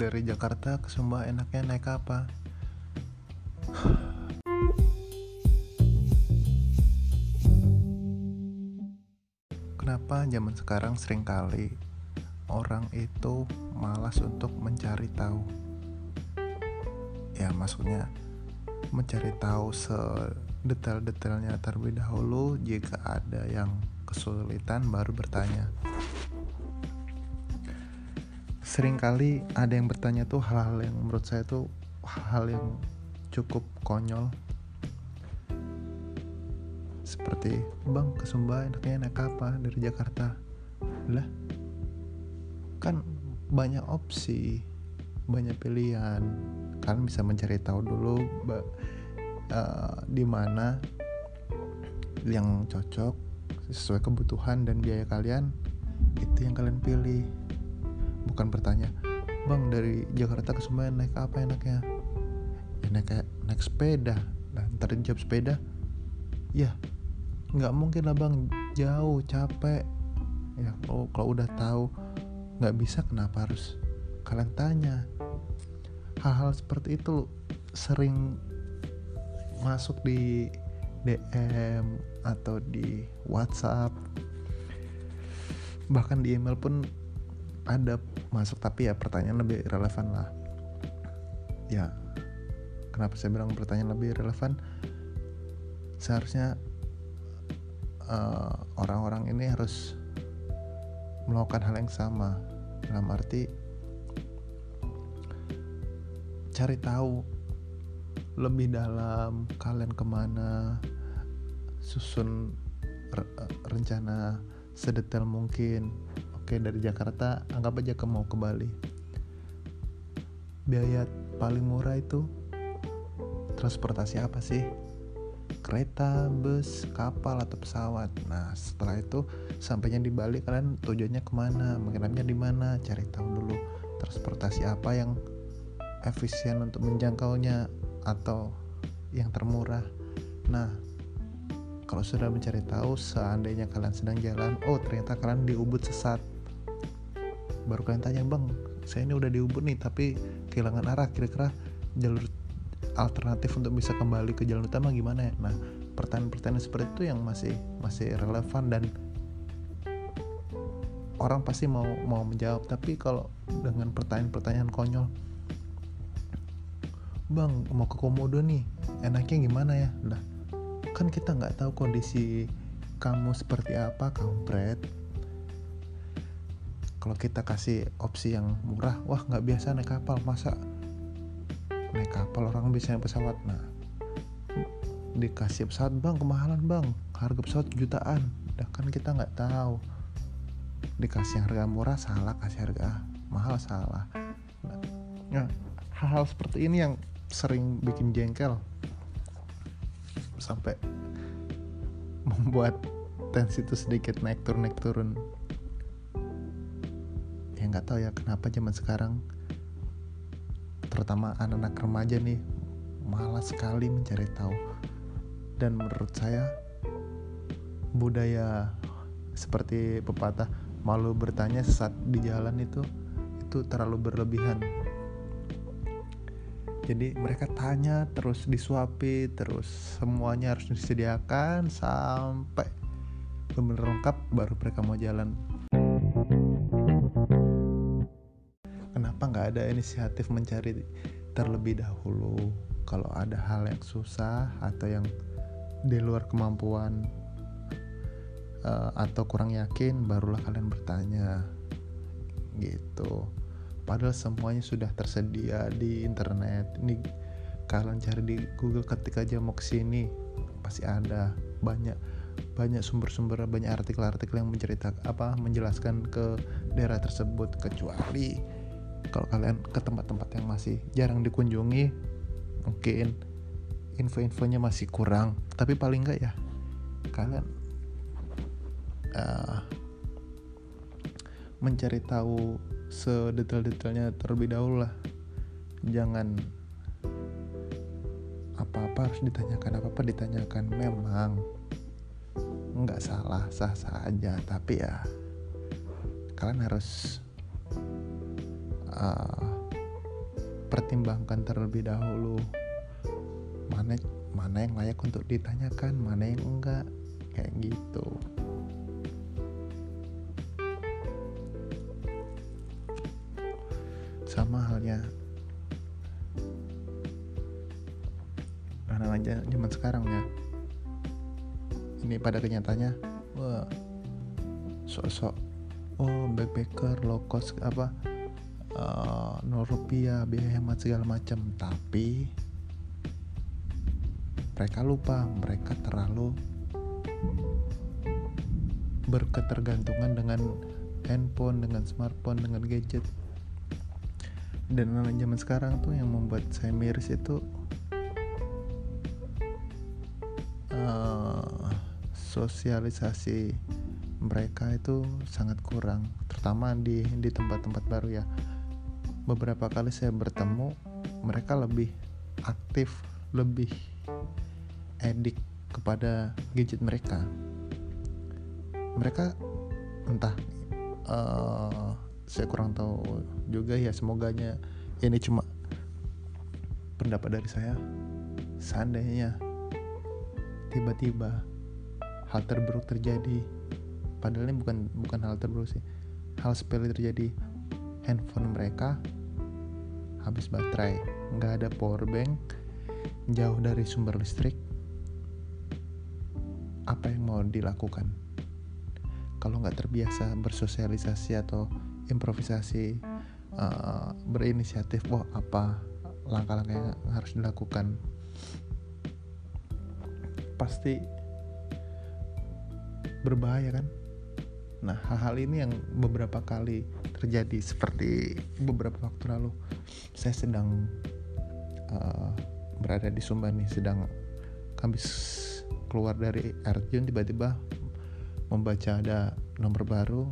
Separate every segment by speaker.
Speaker 1: dari Jakarta ke Sumba enaknya naik apa? Kenapa zaman sekarang sering kali orang itu malas untuk mencari tahu? Ya maksudnya mencari tahu sedetail-detailnya terlebih dahulu jika ada yang kesulitan baru bertanya sering kali ada yang bertanya tuh hal-hal yang menurut saya tuh hal-hal yang cukup konyol. Seperti bang ke Sumba enaknya naik apa dari Jakarta. Lah kan banyak opsi banyak pilihan. Kalian bisa mencari tahu dulu uh, di mana yang cocok sesuai kebutuhan dan biaya kalian itu yang kalian pilih bukan bertanya bang dari Jakarta ke Sumba naik apa enaknya? Ya naik naik sepeda. Dan ntar jawab sepeda ya nggak mungkin lah bang. Jauh capek. Ya kalau kalau udah tahu nggak bisa kenapa harus kalian tanya? Hal-hal seperti itu sering masuk di DM atau di WhatsApp bahkan di email pun ada masuk tapi ya pertanyaan lebih relevan lah. Ya kenapa saya bilang pertanyaan lebih relevan? Seharusnya Eh, orang-orang uh, ini harus melakukan hal yang sama. Dalam arti cari tahu lebih dalam kalian ke mana susun re rencana sedetail mungkin oke dari Jakarta anggap aja ke mau ke Bali biaya paling murah itu transportasi apa sih kereta, bus, kapal atau pesawat. Nah setelah itu sampainya di Bali kalian tujuannya ke mana, menginapnya di mana, cari tahu dulu transportasi apa yang efisien untuk menjangkaunya atau yang termurah. Nah kalau sudah mencari tahu seandainya kalian sedang jalan, oh ternyata kalian di Ubud sesat. Baru kalian tanya bang, saya ini udah di Ubud nih tapi kehilangan arah. Kira-kira jalur alternatif untuk bisa kembali ke jalan utama gimana ya? Nah pertanyaan-pertanyaan seperti itu yang masih masih relevan dan orang pasti mau mau menjawab. Tapi kalau dengan pertanyaan-pertanyaan konyol bang mau ke komodo nih enaknya gimana ya? Lah kan kita nggak tahu kondisi kamu seperti apa kampret kalau kita kasih opsi yang murah wah nggak biasa naik kapal. Masa naik kapal orang bisa naik pesawat? Nah dikasih pesawat bang kemahalan bang. Harga pesawat jutaan. Dah kan kita nggak tahu. Dikasih harga murah salah. Kasih harga mahal salah. Nah hal-hal seperti ini yang sering bikin jengkel. Sampai membuat tensi itu sedikit naik turun naik turun. ya nggak tahu ya kenapa zaman sekarang terutama anak-anak remaja nih malas sekali mencari tahu. Dan menurut saya budaya seperti pepatah malu bertanya saat di jalan itu itu terlalu berlebihan. Jadi mereka tanya terus disuapi terus semuanya harus disediakan sampai benar lengkap baru mereka mau jalan nggak ada inisiatif mencari terlebih dahulu. Kalau ada hal yang susah atau yang di luar kemampuan uh, atau kurang yakin barulah kalian bertanya gitu. Padahal semuanya sudah tersedia di internet. Ini kalian cari di Google ketik aja mau ke sini pasti ada. Banyak banyak sumber-sumber banyak artikel-artikel yang menceritakan apa menjelaskan ke daerah tersebut kecuali kalau kalian ke tempat-tempat yang masih jarang dikunjungi mungkin info-infonya masih kurang. Tapi paling enggak ya kalian uh, mencari tahu sedetail-detailnya terlebih dahulu lah. Jangan apa-apa harus ditanyakan apa-apa ditanyakan. Memang nggak salah sah sah aja. Tapi ya kalian harus uh, pertimbangkan terlebih dahulu. Mana mana yang layak untuk ditanyakan mana yang enggak. Kayak gitu. Sama halnya. Anak-anak zaman sekarang ya. Ini pada kenyataannya wah sok-sok oh backpacker low cost apa uh, rupiah biaya hemat segala macam. Tapi mereka lupa mereka terlalu berketergantungan dengan handphone dengan smartphone dengan gadget. Dan zaman sekarang tuh yang membuat saya miris itu uh, sosialisasi mereka itu sangat kurang terutama di di tempat-tempat baru ya beberapa kali saya bertemu mereka lebih aktif lebih edik kepada gadget mereka. Mereka entah uh, saya kurang tahu juga ya semoganya ini cuma pendapat dari saya. Seandainya tiba-tiba hal terburuk terjadi padahal ini bukan bukan hal terburuk sih. Hal sepele terjadi handphone mereka habis baterai. Nggak ada power bank jauh dari sumber listrik. Apa yang mau dilakukan? Kalau nggak terbiasa bersosialisasi atau improvisasi uh, berinisiatif wah apa langkah-langkah yang harus dilakukan? Pasti berbahaya kan? Nah hal-hal ini yang beberapa kali terjadi seperti beberapa waktu lalu saya sedang uh, berada di Sumba nih sedang habis keluar dari Arjun tiba-tiba membaca ada nomor baru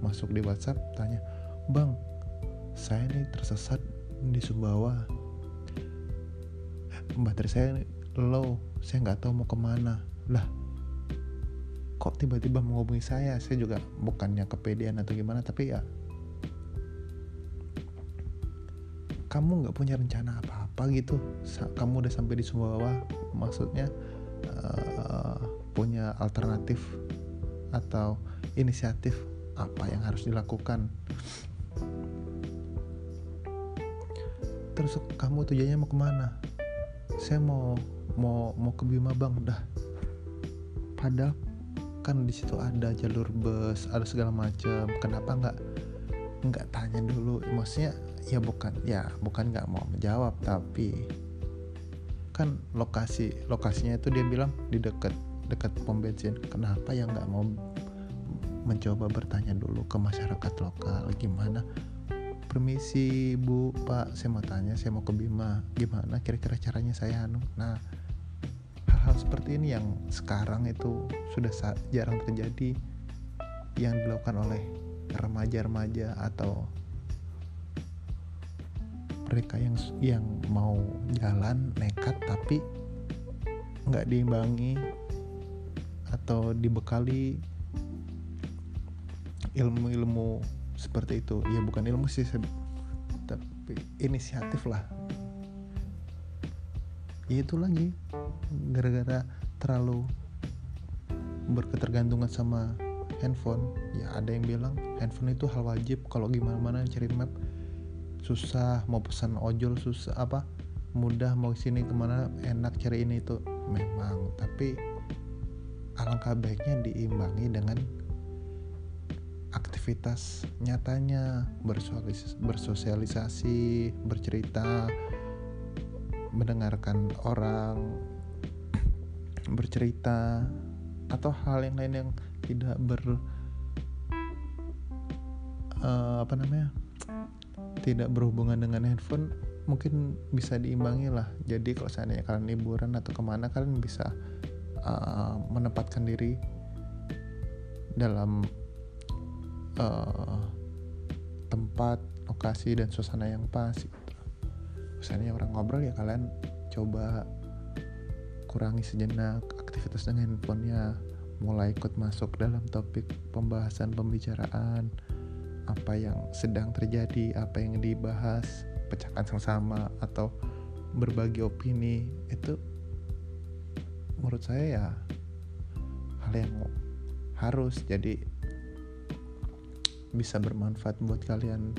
Speaker 1: masuk di WhatsApp tanya bang saya ini tersesat di Sumbawa. Baterai saya low saya nggak tahu mau ke mana. Lah kok tiba-tiba menghubungi saya? Saya juga bukannya kepedean atau gimana tapi ya kamu nggak punya rencana apa-apa gitu. Kamu udah sampai di Sumbawa maksudnya uh, punya alternatif atau inisiatif apa yang harus dilakukan. Terus kamu tujuannya mau ke mana? Saya mau mau mau ke Bima Bang udah padahal kan di situ ada jalur bus ada segala macam. Kenapa nggak nggak tanya dulu? Maksudnya ya bukan. Ya bukan nggak mau menjawab tapi kan lokasi lokasinya itu dia bilang di dekat dekat pom bensin. Kenapa ya nggak mau mencoba bertanya dulu ke masyarakat lokal? Gimana? Permisi bu pak. Saya mau tanya saya mau ke Bima. Gimana kira-kira caranya saya anu? Nah hal-hal seperti ini yang sekarang itu sudah jarang terjadi yang dilakukan oleh remaja-remaja atau mereka yang yang mau jalan nekat tapi nggak diimbangi atau dibekali ilmu-ilmu seperti itu. Ya bukan ilmu sih tapi inisiatif lah. Ya itu lagi. Gara-gara terlalu berketergantungan sama handphone ya ada yang bilang handphone itu hal wajib. Kalau gimana mana cari map susah mau pesan ojol susah apa mudah mau sini ke mana enak cari ini itu. Memang tapi alangkah baiknya diimbangi dengan aktivitas nyatanya bersosialisasi bercerita mendengarkan orang bercerita atau hal yang lain yang tidak ber uh, apa namanya tidak berhubungan dengan handphone mungkin bisa diimbangi lah jadi kalau seandainya kalian liburan atau ke mana kalian bisa uh, menempatkan diri dalam uh, tempat lokasi dan suasana yang pas gitu. misalnya orang ngobrol ya kalian coba kurangi sejenak aktivitas dengan handphonenya mulai ikut masuk dalam topik pembahasan pembicaraan apa yang sedang terjadi, apa yang dibahas, pecahkan sama atau berbagi opini itu menurut saya ya hal yang harus. Jadi bisa bermanfaat buat kalian.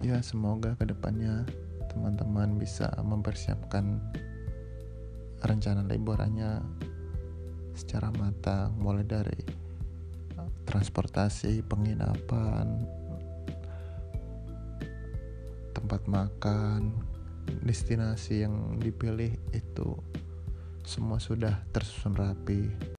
Speaker 1: Ya semoga ke depannya teman-teman bisa mempersiapkan rencana liburannya secara matang mulai dari transportasi penginapan tempat makan destinasi yang dipilih itu semua sudah tersusun rapi